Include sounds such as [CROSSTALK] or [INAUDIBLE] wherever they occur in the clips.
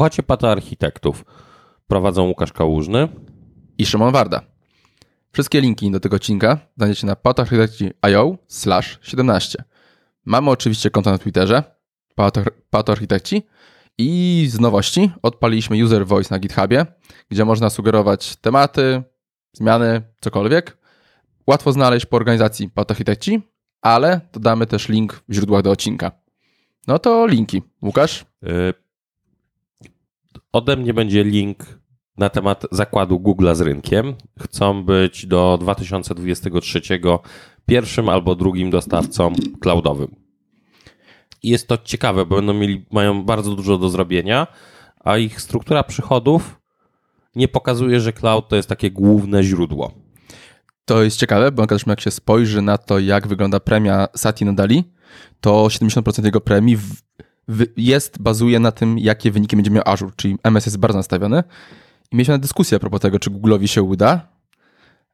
Słuchacie Pata Architektów. Prowadzą Łukasz Kałużny i Szymon Warda. Wszystkie linki do tego odcinka znajdziecie na patarchitekci.io slash 17. Mamy oczywiście konto na Twitterze Patoarchitekci i z nowości odpaliliśmy User Voice na GitHubie, gdzie można sugerować tematy, zmiany, cokolwiek. Łatwo znaleźć po organizacji Patoarchitekci, ale dodamy też link w źródłach do odcinka. No to linki. Łukasz? Yy, ode mnie będzie link na temat zakładu Google z rynkiem. Chcą być do 2023 pierwszym albo drugim dostawcą cloudowym. I jest to ciekawe, bo będą mieli, mają bardzo dużo do zrobienia, a ich struktura przychodów nie pokazuje, że cloud to jest takie główne źródło. To jest ciekawe, bo jak się spojrzy na to, jak wygląda premia Satya Nadali, to 70% jego premii w, jest, bazuje na tym, jakie wyniki będzie miał Azure, czyli MS jest bardzo nastawiony. I mieliśmy dyskusję a propos tego, czy Google'owi się uda.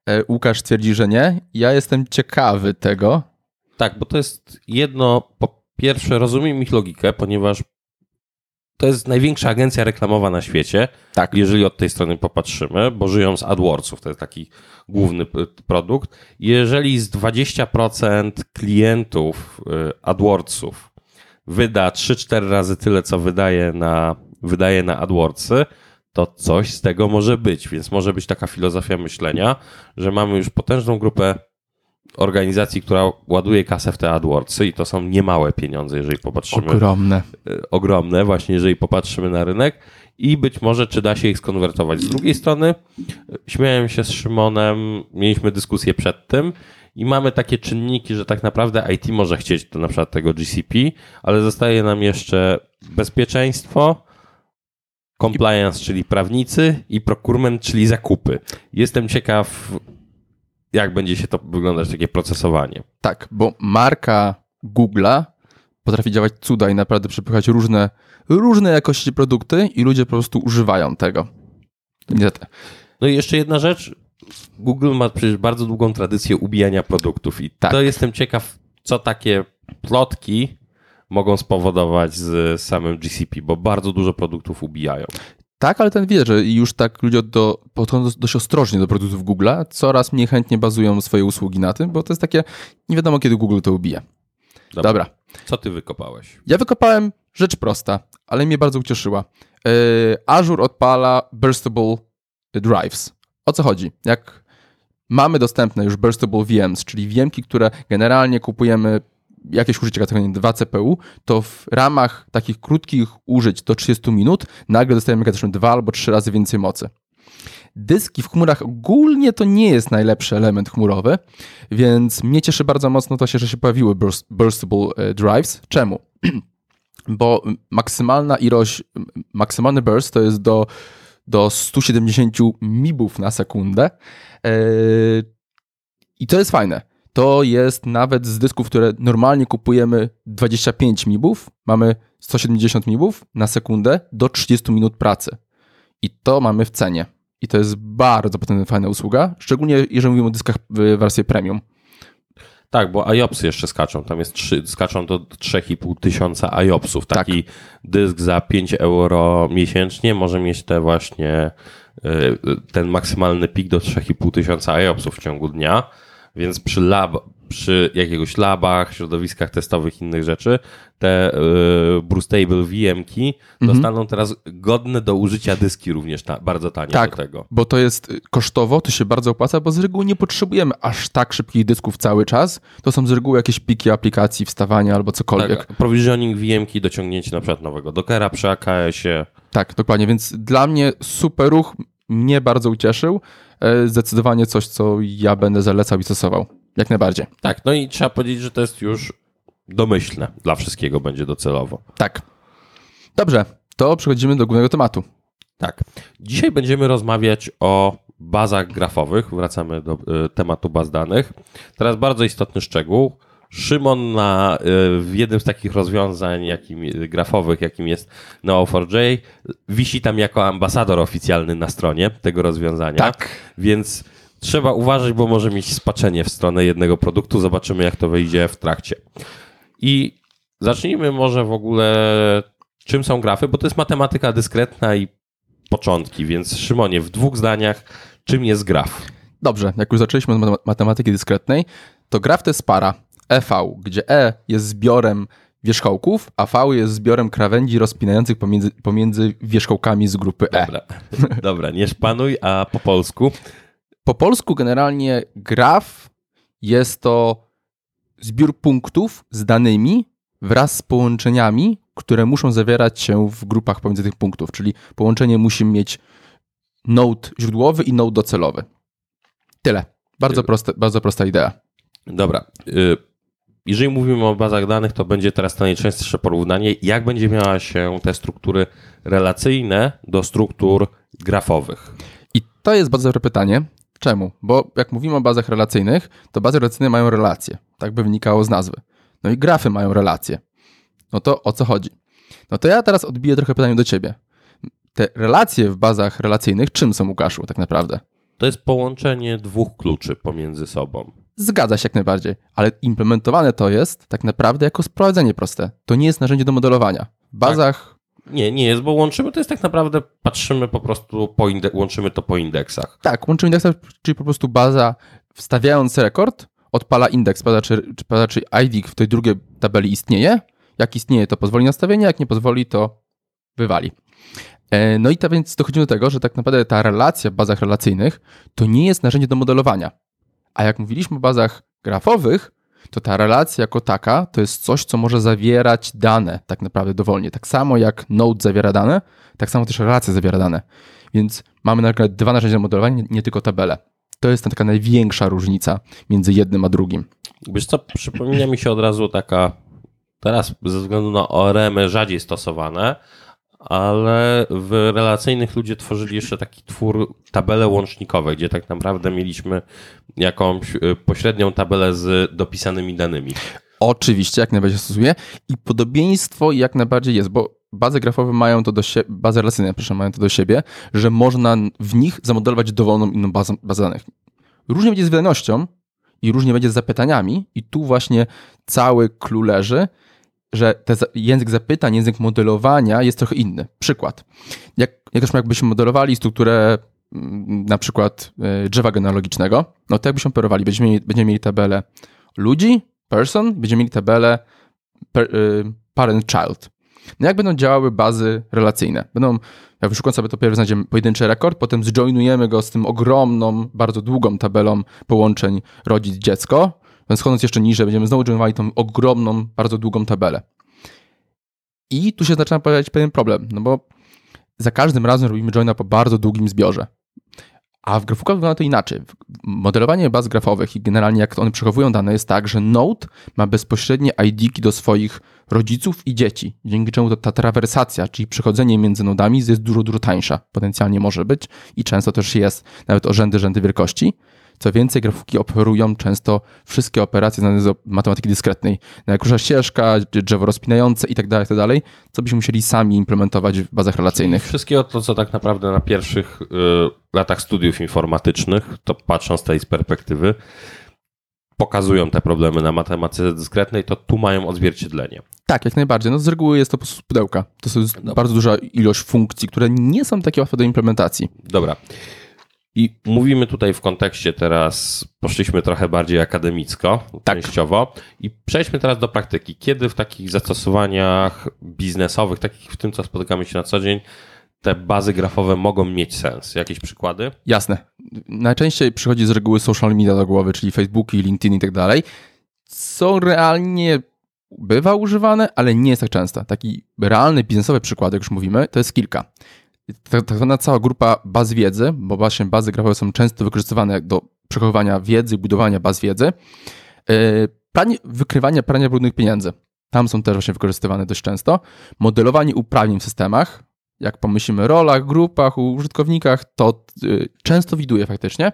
E, Łukasz twierdzi, że nie. Ja jestem ciekawy tego. Tak, bo to jest jedno, po pierwsze, rozumiem ich logikę, ponieważ to jest największa agencja reklamowa na świecie, tak. jeżeli od tej strony popatrzymy, bo żyją z AdWordsów, to jest taki główny produkt. Jeżeli z 20% klientów y, AdWordsów wyda 3-4 razy tyle, co wydaje na, wydaje na AdWordsy, to coś z tego może być. Więc może być taka filozofia myślenia, że mamy już potężną grupę organizacji, która ładuje kasę w te AdWordsy i to są niemałe pieniądze, jeżeli popatrzymy. Ogromne. E, ogromne, właśnie jeżeli popatrzymy na rynek i być może czy da się ich skonwertować. Z drugiej strony śmiałem się z Szymonem, mieliśmy dyskusję przed tym i mamy takie czynniki, że tak naprawdę IT może chcieć to na przykład tego GCP, ale zostaje nam jeszcze bezpieczeństwo, compliance, czyli prawnicy i procurement, czyli zakupy. Jestem ciekaw, jak będzie się to wyglądać, takie procesowanie. Tak, bo marka Google'a potrafi działać cuda i naprawdę przepychać różne, różne jakości produkty i ludzie po prostu używają tego. Niestety. No i jeszcze jedna rzecz. Google ma przecież bardzo długą tradycję ubijania produktów i tak. to jestem ciekaw, co takie plotki mogą spowodować z samym GCP, bo bardzo dużo produktów ubijają. Tak, ale ten wie, że już tak ludzie do, podchodzą dość ostrożnie do produktów Google'a, coraz mniej chętnie bazują swoje usługi na tym, bo to jest takie, nie wiadomo kiedy Google to ubije. Dobra. Dobra. Co ty wykopałeś? Ja wykopałem rzecz prosta, ale mnie bardzo ucieszyła. Yy, Azure odpala burstable drives. O co chodzi? Jak mamy dostępne już burstable VMs, czyli VMki, które generalnie kupujemy jakieś użycie kategorii 2 CPU, to w ramach takich krótkich użyć do 30 minut nagle dostajemy kategorię 2 albo 3 razy więcej mocy. Dyski w chmurach ogólnie to nie jest najlepszy element chmurowy, więc mnie cieszy bardzo mocno to się, że się pojawiły burst, burstable e, drives. Czemu? [CLEARS THROAT] Bo maksymalna ilość, maksymalny burst to jest do, do 170 mibów na sekundę. Yy, I to jest fajne to jest nawet z dysków, które normalnie kupujemy 25 mibów, mamy 170 mibów na sekundę do 30 minut pracy. I to mamy w cenie. I to jest bardzo potem fajna usługa, szczególnie jeżeli mówimy o dyskach w wersji premium. Tak, bo IOPSy jeszcze skaczą. Tam jest 3, skaczą do 3,5 tysiąca IOPSów. Tak. Taki tak. dysk za 5 euro miesięcznie może mieć te właśnie y, ten maksymalny pik do 3,5 tysiąca IOPSów w ciągu dnia więc przy, lab, przy jakiegoś labach, środowiskach testowych, innych rzeczy, te y, Brustable VM-ki mhm. dostaną teraz godne do użycia dyski również ta, bardzo tanie tak, do tego. bo to jest kosztowo, to się bardzo opłaca, bo z reguły nie potrzebujemy aż tak szybkich dysków cały czas. To są z reguły jakieś piki aplikacji, wstawania albo cokolwiek. Tak, provisioning VM-ki, dociągnięcie na przykład nowego Dockera przy AKS-ie. Tak, dokładnie, więc dla mnie super ruch, mnie bardzo ucieszył. E, zdecydowanie coś, co ja będę zalecał i stosował. Jak najbardziej. Tak, no i trzeba powiedzieć, że to jest już domyślne. Dla wszystkiego będzie docelowo. Tak. Dobrze, to przechodzimy do głównego tematu. Tak. Dzisiaj będziemy rozmawiać o bazach grafowych. Wracamy do y, tematu baz danych. Teraz bardzo istotny szczegół. Szymon na, y, w jednym z takich rozwiązań jakim, grafowych, jakim jest Neo4j, wisi tam jako ambasador oficjalny na stronie tego rozwiązania. Tak. Więc trzeba uważać, bo może mieć spaczenie w stronę jednego produktu. Zobaczymy, jak to wyjdzie w trakcie. I zacznijmy może w ogóle czym są grafy, bo to jest matematyka dyskretna i początki, więc Szymonie, w dwóch zdaniach, czym jest graf? Dobrze, jak już zaczęliśmy od matematyki dyskretnej, to graf to jest para EV, gdzie E jest zbiorem wierzchołków, a V jest zbiorem krawędzi rozpinających pomiędzy, pomiędzy wierzchołkami z grupy E. Dobra, Dobra nie szpanuj, a po polsku? Po polsku generalnie graf jest to zbiór punktów z danymi wraz z połączeniami, które muszą zawierać się w grupach pomiędzy tych punktów, czyli połączenie musi mieć node źródłowy i node docelowy. Tyle. Bardzo, proste, bardzo prosta idea. Dobra. Y, jeżeli mówimy o bazach danych, to będzie teraz to najczęstsze porównanie, jak będzie miała się te struktury relacyjne do struktur grafowych. I to jest bardzo dobre pytanie. Czemu? Bo jak mówimy o bazach relacyjnych, to bazy relacyjne mają relacje. Tak by wynikało z nazwy. No i grafy mają relacje. No to o co chodzi? No to ja teraz odbiję trochę pytanie do ciebie. Te relacje w bazach relacyjnych czym są, Łukaszu, tak naprawdę? To jest połączenie dwóch kluczy pomiędzy sobą. Zgadza się jak najbardziej, ale implementowane to jest tak naprawdę jako sprowadzenie proste. To nie jest narzędzie do modelowania. W bazach. Tak. Nie, nie jest, bo łączymy to jest tak naprawdę, patrzymy po prostu, po inde- łączymy to po indeksach. Tak, łączymy indeksach, czyli po prostu baza, wstawiając rekord, odpala indeks, bada czy, czy, czy ID w tej drugiej tabeli istnieje. Jak istnieje, to pozwoli nastawienie, jak nie pozwoli, to wywali. E, no i to więc dochodzimy do tego, że tak naprawdę ta relacja w bazach relacyjnych to nie jest narzędzie do modelowania. A jak mówiliśmy o bazach grafowych, to ta relacja jako taka to jest coś, co może zawierać dane tak naprawdę dowolnie. Tak samo jak Node zawiera dane, tak samo też relacja zawiera dane. Więc mamy na przykład dwa narzędzia modelowania, nie tylko tabele. To jest taka największa różnica między jednym a drugim. Wiesz co, przypomina mi się od razu taka, teraz ze względu na ORM-y rzadziej stosowane, ale w relacyjnych ludzie tworzyli jeszcze taki twór tabele łącznikowe, gdzie tak naprawdę mieliśmy jakąś y, pośrednią tabelę z dopisanymi danymi. Oczywiście, jak najbardziej stosuje i podobieństwo jak najbardziej jest, bo bazy grafowe mają to do siebie, bazy relacyjne, proszę, mają to do siebie, że można w nich zamodelować dowolną inną bazę, bazę danych. Różnie będzie z wydajnością i różnie będzie z zapytaniami i tu właśnie cały clue leży, że język zapytań, język modelowania jest trochę inny. Przykład. Jak, jakbyśmy modelowali strukturę mm, na przykład e, drzewa genealogicznego, no to jakbyśmy operowali, będziemy mieli, będziemy mieli tabelę ludzi, person, będziemy mieli tabelę per, y, parent-child. No jak będą działały bazy relacyjne? Będą, jak wyszukam sobie to pierwszy znajdziemy pojedynczy rekord, potem zjoinujemy go z tym ogromną, bardzo długą tabelą połączeń rodzic-dziecko, więc schodząc jeszcze niżej, będziemy znowu joinowali tą ogromną, bardzo długą tabelę. I tu się zaczyna pojawiać pewien problem, no bo za każdym razem robimy joina po bardzo długim zbiorze. A w grafukach wygląda to inaczej. Modelowanie baz grafowych i generalnie jak one przechowują dane jest tak, że Node ma bezpośrednie ID do swoich rodziców i dzieci, dzięki czemu to ta trawersacja, czyli przechodzenie między nodami jest dużo, dużo tańsza. Potencjalnie może być i często też jest nawet o rzędy, rzędy wielkości. Co więcej, grafiki operują często wszystkie operacje znane z matematyki dyskretnej. Najkrótsza ścieżka, drzewo rozpinające itd., tak itd., tak co byśmy musieli sami implementować w bazach relacyjnych. Wszystkiego to, co tak naprawdę na pierwszych y, latach studiów informatycznych, to patrząc z tej perspektywy, pokazują te problemy na matematyce dyskretnej, to tu mają odzwierciedlenie. Tak, jak najbardziej. No z reguły jest to po prostu pudełka. To jest Dobra. bardzo duża ilość funkcji, które nie są takie łatwe do implementacji. Dobra. I mówimy tutaj w kontekście teraz, poszliśmy trochę bardziej akademicko, tak. częściowo, i przejdźmy teraz do praktyki. Kiedy w takich zastosowaniach biznesowych, takich w tym, co spotykamy się na co dzień, te bazy grafowe mogą mieć sens? Jakieś przykłady? Jasne. Najczęściej przychodzi z reguły social media do głowy, czyli Facebook, LinkedIn i tak dalej, co realnie bywa używane, ale nie jest tak często. Taki realny biznesowy przykład, jak już mówimy, to jest kilka tak, tak zwana cała grupa baz wiedzy, bo właśnie bazy grafowe są często wykorzystywane do przechowywania wiedzy, budowania baz wiedzy. Pranie, wykrywanie prania brudnych pieniędzy. Tam są też właśnie wykorzystywane dość często. Modelowanie uprawnień w systemach, jak pomyślimy o rolach, grupach, użytkownikach, to y, często widuje faktycznie.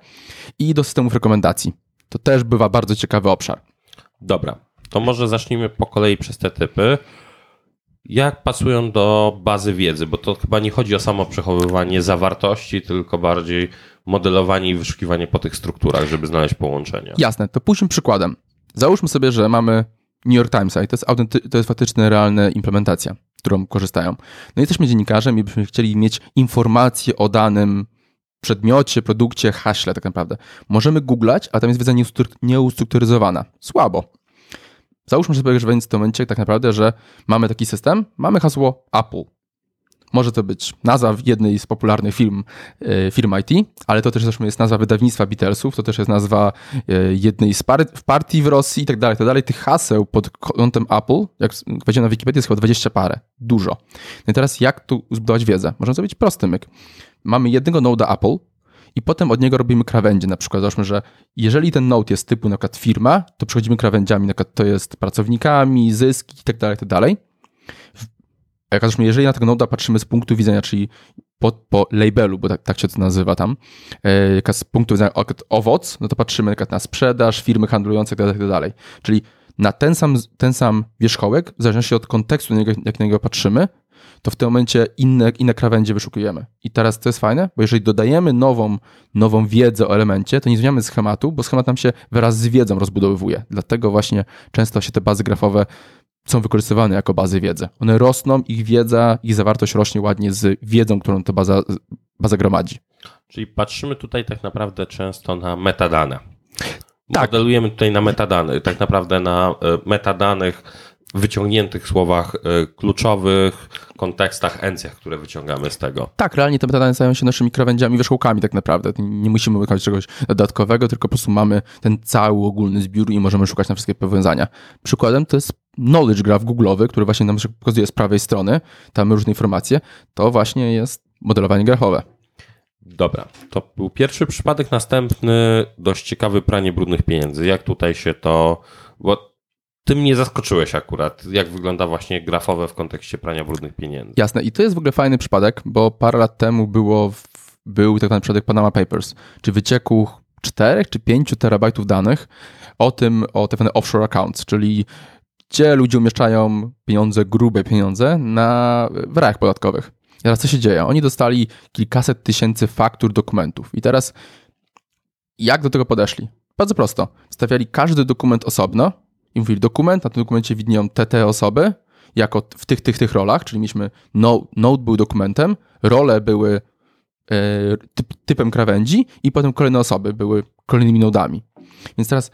I do systemów rekomendacji. To też bywa bardzo ciekawy obszar. Dobra, to może zacznijmy po kolei przez te typy jak pasują do bazy wiedzy, bo to chyba nie chodzi o samo przechowywanie zawartości, tylko bardziej modelowanie i wyszukiwanie po tych strukturach, żeby znaleźć połączenia. Jasne, to pójdźmy przykładem. Załóżmy sobie, że mamy New York Timesa i to jest, autenty- to jest faktycznie realna implementacja. którą korzystają. No jesteśmy dziennikarzem i byśmy chcieli mieć informacje o danym przedmiocie, produkcie, haśle tak naprawdę. Możemy googlać, a tam jest wiedza nieustrukturyzowana. Słabo. Załóżmy sobie, że w tym momencie tak naprawdę, że mamy taki system, mamy hasło Apple. Może to być nazwa jednej z popularnych firm, e, firm IT, ale to też zresztą jest nazwa wydawnictwa Beatlesów, to też jest nazwa e, jednej z par partii w Rosji i tak dalej, tak dalej. Tych haseł pod kątem Apple, jak wejdziemy na Wikipedię, jest chyba 20 parę. Dużo. No i teraz jak tu zbudować wiedzę? Można zrobić prosty myk. Mamy jednego noda Apple, i potem od niego robimy krawędzie. Na przykład załóżmy, że jeżeli ten node jest typu na przykład firma, to przechodzimy krawędziami, na przykład to jest pracownikami, zyski i tak dalej, tak dalej. Jak jeżeli na tego noda patrzymy z punktu widzenia, czyli po, po labelu, bo tak, tak się to nazywa tam, jak z punktu widzenia owoc, no to patrzymy na sprzedaż, firmy handlujące itd., tak dalej. Czyli na ten sam, ten sam wierzchołek, w zależności od kontekstu, jak na niego patrzymy, to w tym momencie inne, inne krawędzie wyszukujemy. I teraz to jest fajne, bo jeżeli dodajemy nową, nową wiedzę o elemencie, to nie zmieniamy schematu, bo schemat nam się wraz z wiedzą rozbudowywuje. Dlatego właśnie często się te bazy grafowe są wykorzystywane jako bazy wiedzy. One rosną, ich wiedza, ich zawartość rośnie ładnie z wiedzą, którą ta baza, baza gromadzi. Czyli patrzymy tutaj tak naprawdę często na metadane. Tak. Modelujemy tutaj na metadane, tak naprawdę na e, metadanych wyciągniętych słowach e, kluczowych, kontekstach, encjach, które wyciągamy z tego. Tak, realnie te metadane stają się naszymi krawędziami, wierzchołkami tak naprawdę. Nie musimy wykonać czegoś dodatkowego, tylko po prostu mamy ten cały ogólny zbiór i możemy szukać na wszystkie powiązania. Przykładem to jest knowledge graph google'owy, który właśnie nam pokazuje z prawej strony, tam różne informacje. To właśnie jest modelowanie grafowe. Dobra, to był pierwszy przypadek, następny dość ciekawy pranie brudnych pieniędzy. Jak tutaj się to... Bo ty mnie zaskoczyłeś akurat, jak wygląda właśnie grafowe w kontekście prania brudnych pieniędzy. Jasne, i to jest w ogóle fajny przypadek, bo parę lat temu było w, był tak zwany przypadek Panama Papers, czy wycieku 4 czy 5 terabajtów danych o tym, o te offshore accounts, czyli gdzie ludzie umieszczają pieniądze, grube pieniądze na, w rajach podatkowych. I teraz co się dzieje? Oni dostali kilkaset tysięcy faktur dokumentów. I teraz jak do tego podeszli? Bardzo prosto. Stawiali każdy dokument osobno, i mówili dokument, na tym dokumencie widnieją te, te osoby, jako w tych, tych, tych rolach, czyli mieliśmy node, node był dokumentem, role były e, typ, typem krawędzi i potem kolejne osoby były kolejnymi nodami. Więc teraz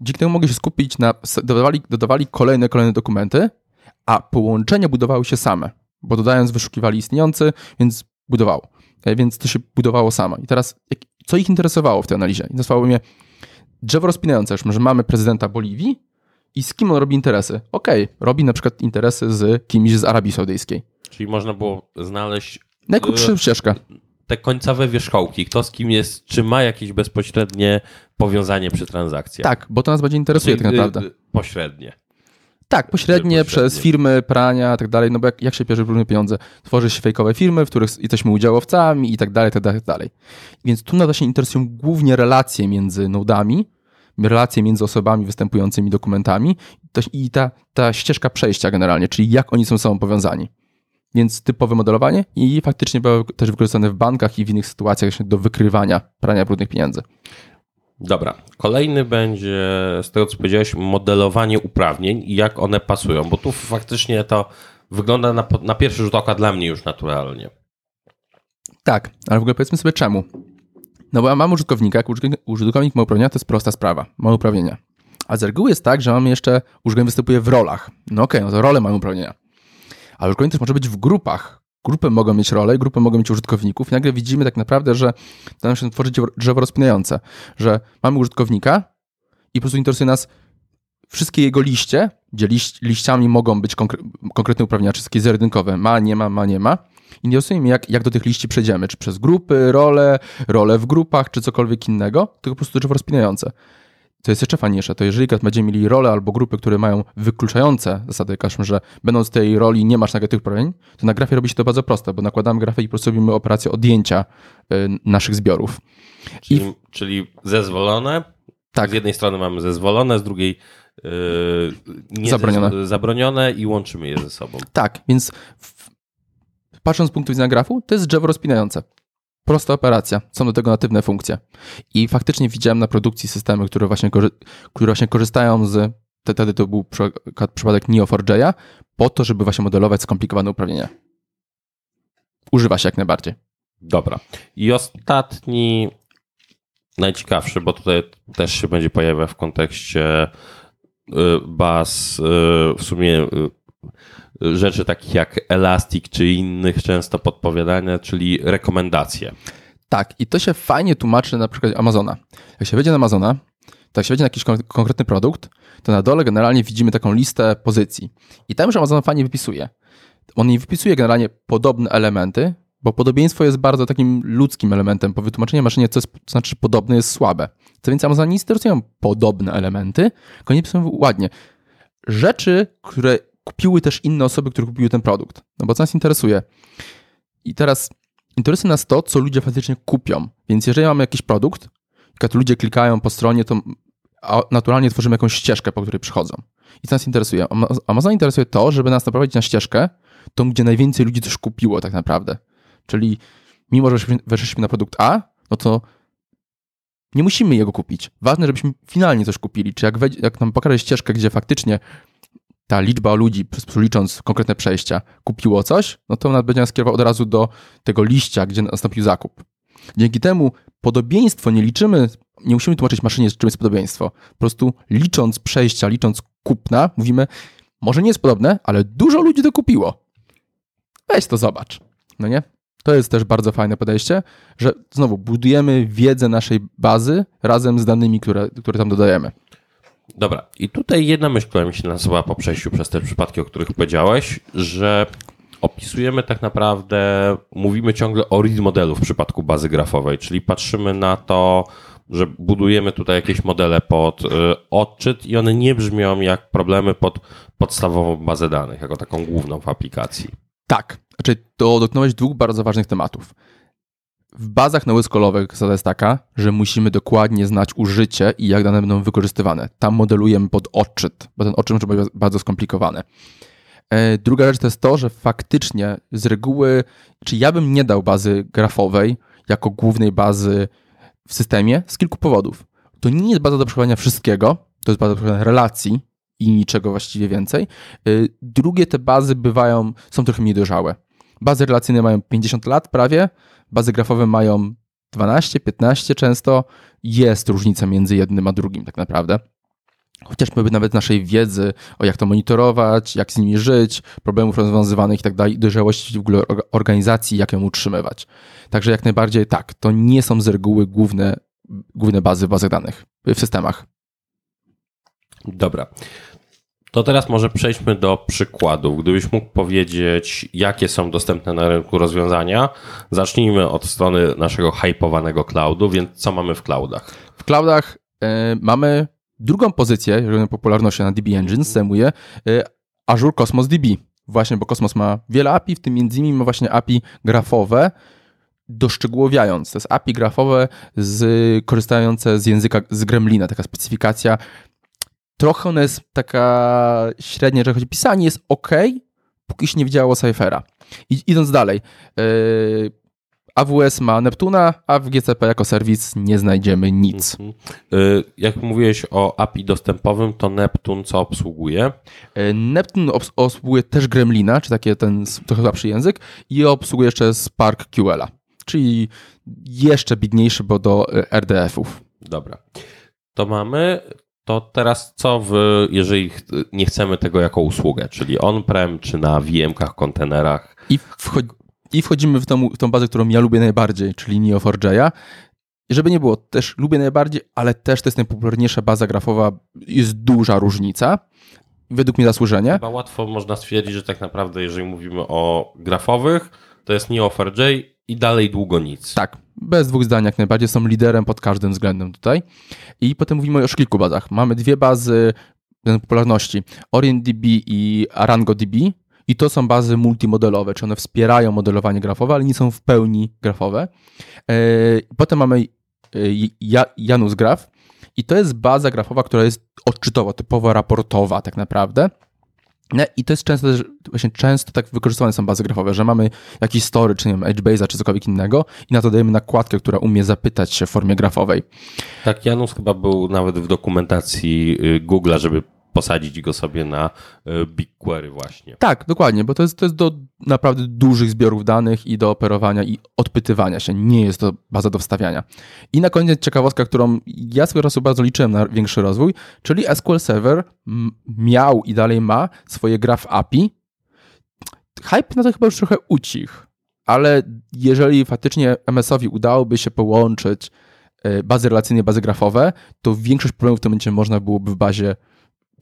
dzięki temu mogli się skupić na, dodawali, dodawali kolejne, kolejne dokumenty, a połączenia budowały się same, bo dodając wyszukiwali istniejący, więc budowało. E, więc to się budowało samo. I teraz, co ich interesowało w tej analizie? Interesowało mnie drzewo rozpinające, już że mamy prezydenta Boliwii, i z kim on robi interesy? Okej, okay, robi na przykład interesy z kimś z Arabii Saudyjskiej. Czyli można było znaleźć. Najkrótszą ścieżkę. Te końcowe wierzchołki, kto z kim jest, czy ma jakieś bezpośrednie powiązanie przy transakcjach. Tak, bo to nas bardziej interesuje Czyli, tak naprawdę. Y, pośrednie. Tak, pośrednie, pośrednie, przez firmy, prania i tak dalej, no bo jak, jak się bierze różne pieniądze? Tworzy się fejkowe firmy, w których jesteśmy udziałowcami i tak dalej, tak dalej, tak dalej. Więc tu nas właśnie interesują głównie relacje między nodami, relacje między osobami występującymi dokumentami i ta, ta ścieżka przejścia generalnie, czyli jak oni są ze sobą powiązani. Więc typowe modelowanie i faktycznie było też wykorzystane w bankach i w innych sytuacjach do wykrywania prania brudnych pieniędzy. Dobra. Kolejny będzie, z tego co powiedziałeś, modelowanie uprawnień i jak one pasują, bo tu faktycznie to wygląda na, na pierwszy rzut oka dla mnie już naturalnie. Tak, ale w ogóle powiedzmy sobie czemu. No bo ja mam użytkownika, użytkownik ma uprawnienia, to jest prosta sprawa, ma uprawnienia. A z reguły jest tak, że mamy jeszcze, użytkownik występuje w rolach. No okej, okay, no to role mają uprawnienia. Ale użytkownik też może być w grupach. Grupy mogą mieć role, grupy mogą mieć użytkowników i nagle widzimy tak naprawdę, że da nam się tworzyć drzewo rozpinające, że mamy użytkownika i po prostu interesuje nas wszystkie jego liście, gdzie liść, liściami mogą być konkre konkretne uprawnienia, wszystkie zero ma, nie ma, ma, nie ma Interesuje mnie, jak, jak do tych liści przejdziemy. Czy przez grupy, role, role w grupach, czy cokolwiek innego, tylko po prostu drzewo rozpinające. Co jest jeszcze fajniejsze, to jeżeli będziemy mieli role albo grupy, które mają wykluczające zasady, każmy, że będąc z tej roli nie masz negatywnych promieni, to na grafie robi się to bardzo proste, bo nakładamy grafę i po prostu robimy operację odjęcia y, naszych zbiorów. Czyli, I... czyli zezwolone. Tak. Z jednej strony mamy zezwolone, z drugiej Yy, zabronione. zabronione i łączymy je ze sobą. Tak, więc w, patrząc z punktu widzenia grafu, to jest drzewo rozpinające. Prosta operacja, są do tego natywne funkcje. I faktycznie widziałem na produkcji systemy, które właśnie, które właśnie korzystają z wtedy to był przypadek Neo4j, po to, żeby właśnie modelować skomplikowane uprawnienia. Używa się jak najbardziej. Dobra. I ostatni, najciekawszy, bo tutaj też się będzie pojawiał w kontekście y, baz, y, w sumie y, rzeczy takich jak Elastic czy innych często podpowiadania, czyli rekomendacje. Tak, i to się fajnie tłumaczy na przykład Amazona. Jak się wejdzie na Amazona, tak się wejdzie na jakiś konkretny produkt, to na dole generalnie widzimy taką listę pozycji. I tam już Amazon fajnie wypisuje. On nie wypisuje generalnie podobne elementy, bo podobieństwo jest bardzo takim ludzkim elementem. Po wytłumaczeniu maszynie, co, jest, co znaczy podobne, jest słabe. Co więcej, Amazon nie interesują podobne elementy, tylko nie pisują ładnie. Rzeczy, które kupiły też inne osoby, które kupiły ten produkt. No bo co nas interesuje? I teraz interesuje nas to, co ludzie faktycznie kupią. Więc jeżeli mamy jakiś produkt, jak ludzie klikają po stronie, to naturalnie tworzymy jakąś ścieżkę, po której przychodzą. I co nas interesuje? Amazon interesuje to, żeby nas naprowadzić na ścieżkę, tą, gdzie najwięcej ludzi coś kupiło tak naprawdę. Czyli mimo, że weszliśmy na produkt A, no to nie musimy jego kupić. Ważne, żebyśmy finalnie coś kupili. Czy jak, jak nam pokaże ścieżkę, gdzie faktycznie ta liczba ludzi, licząc konkretne przejścia, kupiło coś, no to ona będzie nas kierował od razu do tego liścia, gdzie nastąpił zakup. Dzięki temu podobieństwo nie liczymy, nie musimy tłumaczyć maszynie, czym jest podobieństwo. Po prostu licząc przejścia, licząc kupna, mówimy, może nie jest podobne, ale dużo ludzi to kupiło. Weź to zobacz. No nie? To jest też bardzo fajne podejście, że znowu budujemy wiedzę naszej bazy razem z danymi, które, które tam dodajemy. Dobra, i tutaj jedna myśl, która mi się nasuwa po przejściu przez te przypadki, o których powiedziałeś, że opisujemy tak naprawdę, mówimy ciągle o read modelu w przypadku bazy grafowej, czyli patrzymy na to, że budujemy tutaj jakieś modele pod y, odczyt i one nie brzmią jak problemy pod podstawową bazę danych, jako taką główną w aplikacji. Tak, znaczy to dotknąłeś dwóch bardzo ważnych tematów. W bazach nołyskolowych zasada jest taka, że musimy dokładnie znać użycie i jak dane będą wykorzystywane. Tam modelujemy pod odczyt, bo ten odczyt może być bardzo skomplikowany. E, druga rzecz to jest to, że faktycznie z reguły, czy ja bym nie dał bazy grafowej jako głównej bazy w systemie z kilku powodów. To nie jest baza do przechowywania wszystkiego, to jest baza do przechowywania relacji, i niczego właściwie więcej. Y, drugie, te bazy bywają, są trochę mniej dojrzałe. Bazy relacyjne mają 50 lat prawie, bazy grafowe mają 12, 15 często. Jest różnica między jednym a drugim tak naprawdę. Chociaż my nawet naszej wiedzy o jak to monitorować, jak z nimi żyć, problemów rozwiązywanych i tak dalej, dojrzałości w ogóle organizacji, jak ją utrzymywać. Także jak najbardziej tak, to nie są z reguły główne, główne bazy w bazach danych, w systemach. Dobra. To teraz może przejdźmy do przykładów. Gdybyś mógł powiedzieć, jakie są dostępne na rynku rozwiązania, zacznijmy od strony naszego hypowanego cloudu, więc co mamy w cloudach? W cloudach y, mamy drugą pozycję, jeżeli popularnością na DB Engine zajmuje y, Azure Cosmos DB. Właśnie, bo Cosmos ma wiele API, w tym między innymi ma właśnie API grafowe, doszczegółowiając. To jest API grafowe z, korzystające z języka, z Gremlina, taka specyfikacja trochę ona jest taka średnia, jeżeli chodzi o pisanie, jest ok, póki się nie widziało Cyphera. I, idąc dalej, yy, AWS ma Neptuna, a w GCP jako serwis nie znajdziemy nic. Mhm. Yy, jak mówiłeś o API dostępowym, to Neptun co obsługuje? Yy, Neptun obs obsługuje też Gremlina, czy taki ten trochę słabszy język i obsługuje jeszcze Spark QL-a, czyli jeszcze biedniejszy, bo do RDF-ów. Dobra. To mamy to teraz co, w, jeżeli nie chcemy tego jako usługę, czyli on-prem, czy na VM-kach, kontenerach? I, wchodzi, i wchodzimy w tą, w tą bazę, którą ja lubię najbardziej, czyli Neo4j. I żeby nie było, też lubię najbardziej, ale też to jest najpopularniejsza baza grafowa, jest duża różnica. Według mnie zasłużenie. Chyba łatwo można stwierdzić, że tak naprawdę, jeżeli mówimy o grafowych, to jest Neo4j i dalej długo nic. Tak, bez dwóch zdań jak najbardziej, są liderem pod każdym względem tutaj. I potem mówimy o kilku bazach. Mamy dwie bazy popularności, OrientDB i ArangoDB. I to są bazy multimodelowe, czy one wspierają modelowanie grafowe, ale nie są w pełni grafowe. E, potem mamy e, Janus Graph i to jest baza grafowa, która jest odczytowa, typowo raportowa tak naprawdę. No I to jest często, właśnie często tak wykorzystywane są bazy grafowe, że mamy jakiś story, czy nie wiem, HBase'a, czy cokolwiek innego i na to dajemy nakładkę, która umie zapytać się w formie grafowej. Tak, Janus chyba był nawet w dokumentacji y, Google'a, żeby posadzić go sobie na e, BigQuery właśnie. Tak, dokładnie, bo to jest, to jest do naprawdę dużych zbiorów danych i do operowania i odpytywania się. Nie jest to baza do wstawiania. I na koniec ciekawostka, którą ja swego czasu bardzo liczyłem na większy rozwój, czyli SQL Server miał i dalej ma swoje Graph API. Hype na to chyba już trochę ucichł, ale jeżeli faktycznie MS-owi udałoby się połączyć e, bazy relacyjne, bazy grafowe, to większość problemów w tym momencie można byłoby w bazie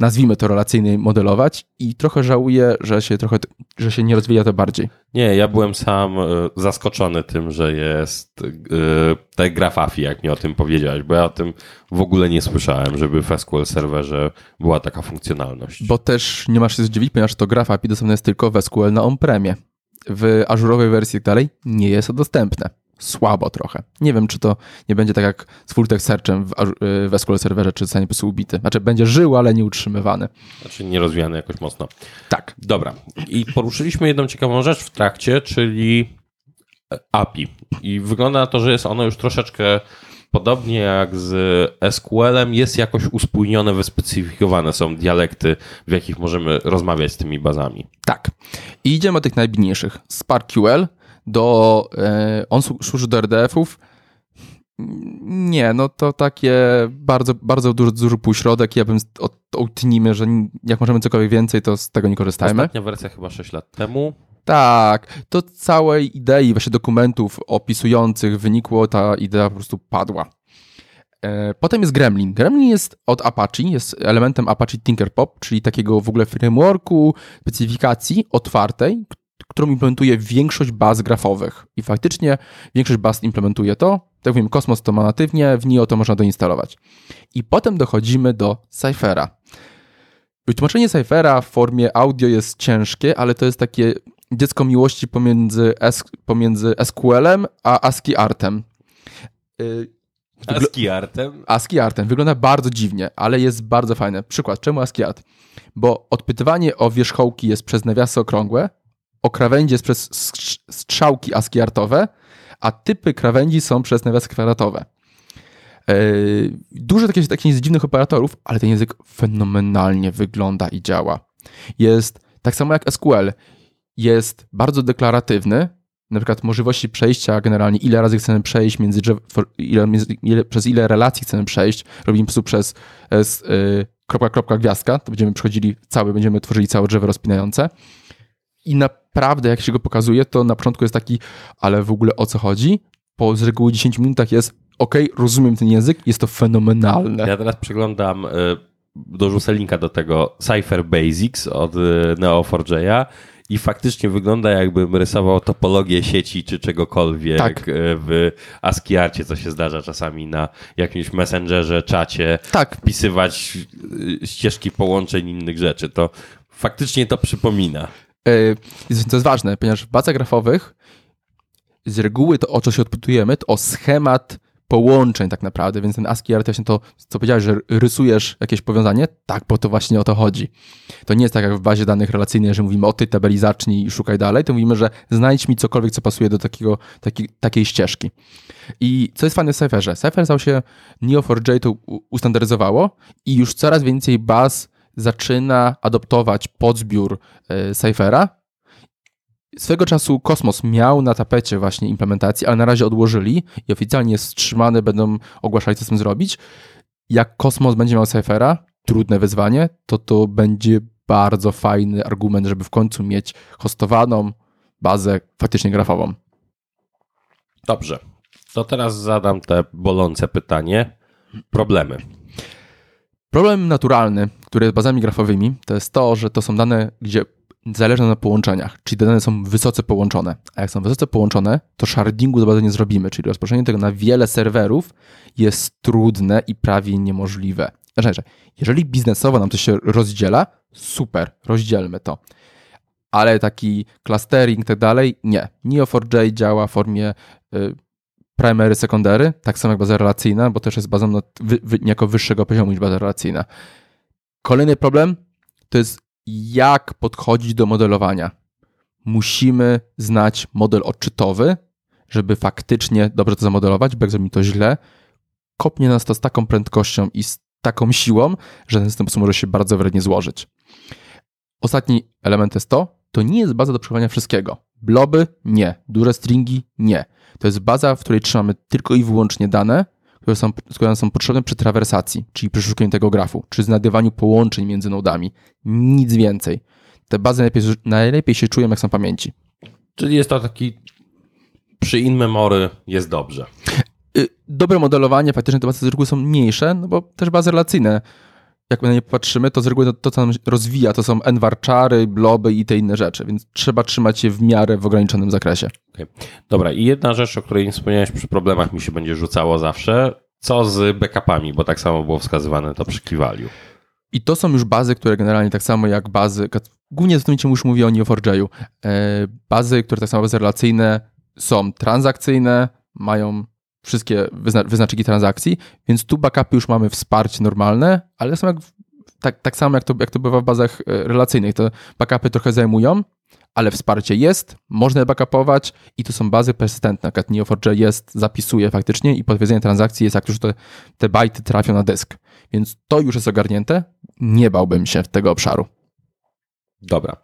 nazwijmy to relacyjnie modelować i trochę żałuję, że się trochę, że się nie rozwija to bardziej. Nie, ja byłem sam e, zaskoczony tym, że jest yy, te grafafi, jak mi o tym powiedziałeś, bo ja o tym w ogóle nie słyszałem, żeby w SQL serwerze była taka funkcjonalność. Bo też nie masz się zdziwić, ponieważ to grafafi dostępne jest tylko w SQL na on-premie. W ażurowej wersji i tak dalej nie jest to dostępne słabo trochę. Nie wiem, czy to nie będzie tak jak z full text searchem w, w SQL serwerze, czy zostanie po prostu ubity. Znaczy będzie żył, ale nie utrzymywany. Znaczy nie rozwijany jakoś mocno. Tak. Dobra. I poruszyliśmy jedną ciekawą rzecz w trakcie, czyli API. I wygląda na to, że jest ono już troszeczkę podobnie jak z SQL-em, jest jakoś uspójnione, wyspecyfikowane są dialekty, w jakich możemy rozmawiać z tymi bazami. Tak. I idziemy od tych najbiedniejszych. SparkQL do, e, on służy do RDF-ów. Nie, no to takie bardzo, bardzo duży, duży półśrodek. Ja bym odtnimy, że jak możemy cokolwiek więcej, to z tego nie korzystajmy. Ostatnia wersja chyba 6 lat temu. Tak, to całej idei właśnie dokumentów opisujących wynikło, ta idea po prostu padła. E, potem jest Gremlin. Gremlin jest od Apache, jest elementem Apache Tinkerpop, czyli takiego w ogóle frameworku, specyfikacji otwartej, którą implementuje większość baz grafowych. I faktycznie większość baz implementuje to. Tak jak mówimy, Cosmos to ma natywnie, w NIO to można doinstalować. I potem dochodzimy do Cyphera. Wytłumaczenie Cyphera w formie audio jest ciężkie, ale to jest takie dziecko miłości pomiędzy, S, pomiędzy SQL-em a ASCII Artem. Y, ASCII Artem? ASCII Artem. Wygląda bardzo dziwnie, ale jest bardzo fajne. Przykład, czemu ASCII Art? Bo odpytywanie o wierzchołki jest przez nawiasy okrągłe, o krawędzi jest przez strzałki ASCII-artowe, a typy krawędzi są przez nawiasy kwadratowe. Yy, dużo takich, takich dziwnych operatorów, ale ten język fenomenalnie wygląda i działa. Jest tak samo jak SQL, jest bardzo deklaratywny, na przykład możliwości przejścia generalnie, ile razy chcemy przejść, między, ile, ile, przez ile relacji chcemy przejść, robimy po prostu przez s, y, kropka, kropka, gwiazdka, to będziemy przechodzili cały, będziemy tworzyli całe drzewo rozpinające i naprawdę jak się go pokazuje, to na początku jest taki, ale w ogóle o co chodzi? Po z reguły 10 minutach jest ok, rozumiem ten język, jest to fenomenalne. Ja teraz przeglądam, y, dorzucę linka do tego Cypher Basics od y, Neo4j i faktycznie wygląda jakbym rysował topologię sieci czy czegokolwiek tak. Y, w ASCII-arcie, co się zdarza czasami na jakimś messengerze, czacie, tak. wpisywać ścieżki połączeń innych rzeczy. To faktycznie to przypomina. E, to jest ważne, ponieważ w bazach grafowych z reguły to, o co się odpytujemy, to o schemat połączeń tak naprawdę, więc ten ASCII art właśnie to, co powiedziałeś, że rysujesz jakieś powiązanie, tak, bo to właśnie o to chodzi. To nie jest tak jak w bazie danych relacyjnej, że mówimy o tej tabeli zacznij i szukaj dalej, to mówimy, że znajdź mi cokolwiek, co pasuje do takiego, taki, takiej ścieżki. I co jest fajne w Cypherze? Cypher stał się, Neo4j to ustandaryzowało i już coraz więcej baz zaczyna adoptować podzbiór e, Cyphera. Swego czasu Kosmos miał na tapecie właśnie implementację, ale na razie odłożyli i oficjalnie wstrzymane będą ogłaszali, co z tym zrobić. Jak Kosmos będzie miał Cyphera, trudne wyzwanie, to to będzie bardzo fajny argument, żeby w końcu mieć hostowaną bazę faktycznie grafową. Dobrze. To teraz zadam te bolące pytanie. Problemy. Problem naturalny, który jest bazami grafowymi, to jest to, że to są dane, gdzie zależy na połączeniach, czyli te dane są wysoce połączone. A jak są wysoce połączone, to shardingu do bazy nie zrobimy, czyli rozproszenie tego na wiele serwerów jest trudne i prawie niemożliwe. Znaczy, jeżeli biznesowo nam to się rozdziela, super, rozdzielmy to. Ale taki clustering i tak dalej, nie. Neo4j działa w formie y, primary, secondary, tak samo jak baza relacyjna, bo też jest bazą na wy, wy, niejako wyższego poziomu niż baza relacyjna. Kolejny problem to jest jak podchodzić do modelowania. Musimy znać model odczytowy, żeby faktycznie dobrze to zamodelować, bo jak zrobimy to źle, kopnie nas to z taką prędkością i z taką siłą, że ten system może się bardzo wrednie złożyć. Ostatni element jest to, to nie jest baza do przechowywania wszystkiego. Bloby? Nie. Duże stringi? Nie. To jest baza, w której trzymamy tylko i wyłącznie dane, które są, które są potrzebne przy trawersacji, czyli przy szukaniu tego grafu, czy znajdywaniu połączeń między nodami. Nic więcej. Te bazy najlepiej, najlepiej się czują, jak są pamięci. Czyli jest to taki przy in-memory jest dobrze. Y, dobre modelowanie, faktycznie te bazy z reguły są mniejsze, no bo też bazy relacyjne jak na nie patrzymy, to z reguły to, to, co nam rozwija, to są enwarczary, bloby i te inne rzeczy, więc trzeba trzymać je w miarę w ograniczonym zakresie. Okay. Dobra, i jedna rzecz, o której nie wspomniałeś przy problemach, mi się będzie rzucało zawsze. Co z backupami, bo tak samo było wskazywane to przy Keyvalue. I to są już bazy, które generalnie tak samo jak bazy, głównie w tym już mówię o Neo4j, e, bazy, które tak samo bazy relacyjne są transakcyjne, mają wszystkie wyzna wyznaczniki transakcji, więc tu backupy już mamy wsparcie normalne, ale są jak, tak, tak samo jak to, jak to bywa w bazach e, relacyjnych. Te backupy trochę zajmują, ale wsparcie jest, można je backupować i to są bazy persystentne. Jak Neo4j jest, zapisuje faktycznie i potwierdzenie transakcji jest, jak już te, te bajty trafią na dysk. Więc to już jest ogarnięte. Nie bałbym się tego obszaru. Dobra.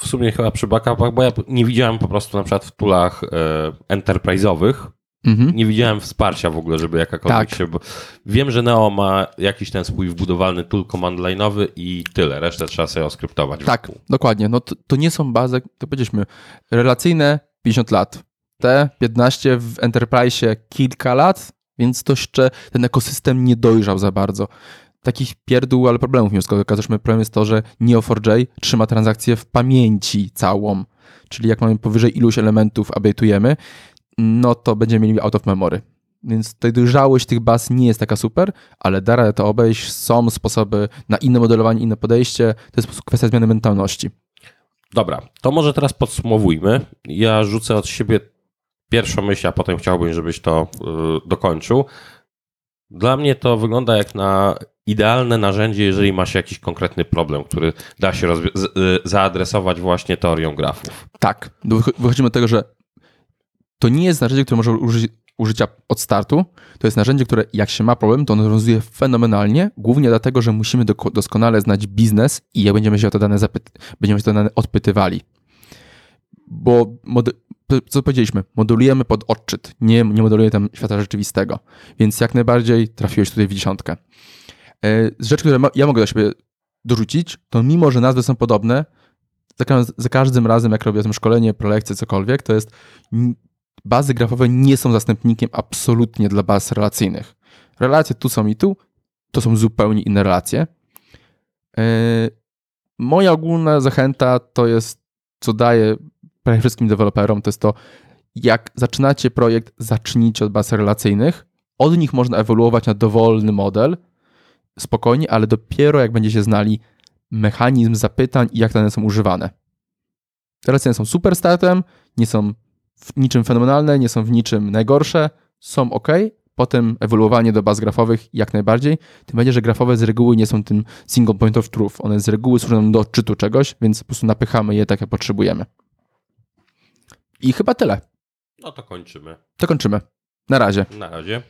W sumie chyba przy backupach, bo ja nie widziałem po prostu na przykład w tulach e, enterprise'owych, Mhm. Nie widziałem wsparcia w ogóle, żeby jakakolwiek tak. się. Bo wiem, że Neo ma jakiś ten swój wbudowalny tool command line'owy i tyle. Resztę trzeba sobie oskryptować. Tak, dokładnie. No to, to, nie są bazy, to powiedzieliśmy, relacyjne 50 lat. Te 15 w Enterprise kilka lat, więc to jeszcze ten ekosystem nie dojrzał za bardzo. Takich pierdół, ale problemów nie okazaliśmy. Problem jest to, że Neo4j trzyma transakcję w pamięci całą. Czyli jak mamy powyżej iluś elementów update'ujemy, no to będziemy mieli out of memory. Więc tutaj dojrzałość tych baz nie jest taka super, ale da radę to obejść. Są sposoby na inne modelowanie, inne podejście. To jest kwestia zmiany mentalności. Dobra, to może teraz podsumowujmy. Ja rzucę od siebie pierwszą myśl, a potem chciałbym, żebyś to yy, dokończył. Dla mnie to wygląda jak na idealne narzędzie, jeżeli ma się jakiś konkretny problem, który da się y, zaadresować właśnie teorią grafów. Tak. Wychodzimy od tego, że to nie jest narzędzie, które może użyć użycia od startu. To jest narzędzie, które jak się ma problem, to ono rozwiązuje fenomenalnie, głównie dlatego, że musimy doskonale znać biznes i jak będziemy się o te dane, będziemy się te dane odpytywali. Bo co powiedzieliśmy, modulujemy pod odczyt, nie, nie modulujemy tam świata rzeczywistego. Więc jak najbardziej trafiłeś tutaj w dziesiątkę. E, z rzeczy, które ja mogę do siebie dorzucić, to mimo, że nazwy są podobne, za, każdym razem, jak robię szkolenie, prelekcje, cokolwiek, to jest bazy grafowe nie są zastępnikiem absolutnie dla baz relacyjnych. Relacje tu są i tu, to są zupełnie inne relacje. Yy, moja ogólna zachęta to jest, co daję prawie wszystkim deweloperom, to jest to, jak zaczynacie projekt, zacznijcie od baz relacyjnych. Od nich można ewoluować na dowolny model, spokojnie, ale dopiero jak będziecie znali mechanizm zapytań i jak dane są używane. Relacyjne są super startem, nie są w niczym fenomenalne, nie są w niczym najgorsze, są ok. Potem ewoluowanie do baz grafowych jak najbardziej. Tym bardziej, że grafowe z reguły nie są tym single point of truth. One z reguły służą do odczytu czegoś, więc po prostu napychamy je tak, jak potrzebujemy. I chyba tyle. No to kończymy. To kończymy. Na razie. Na razie.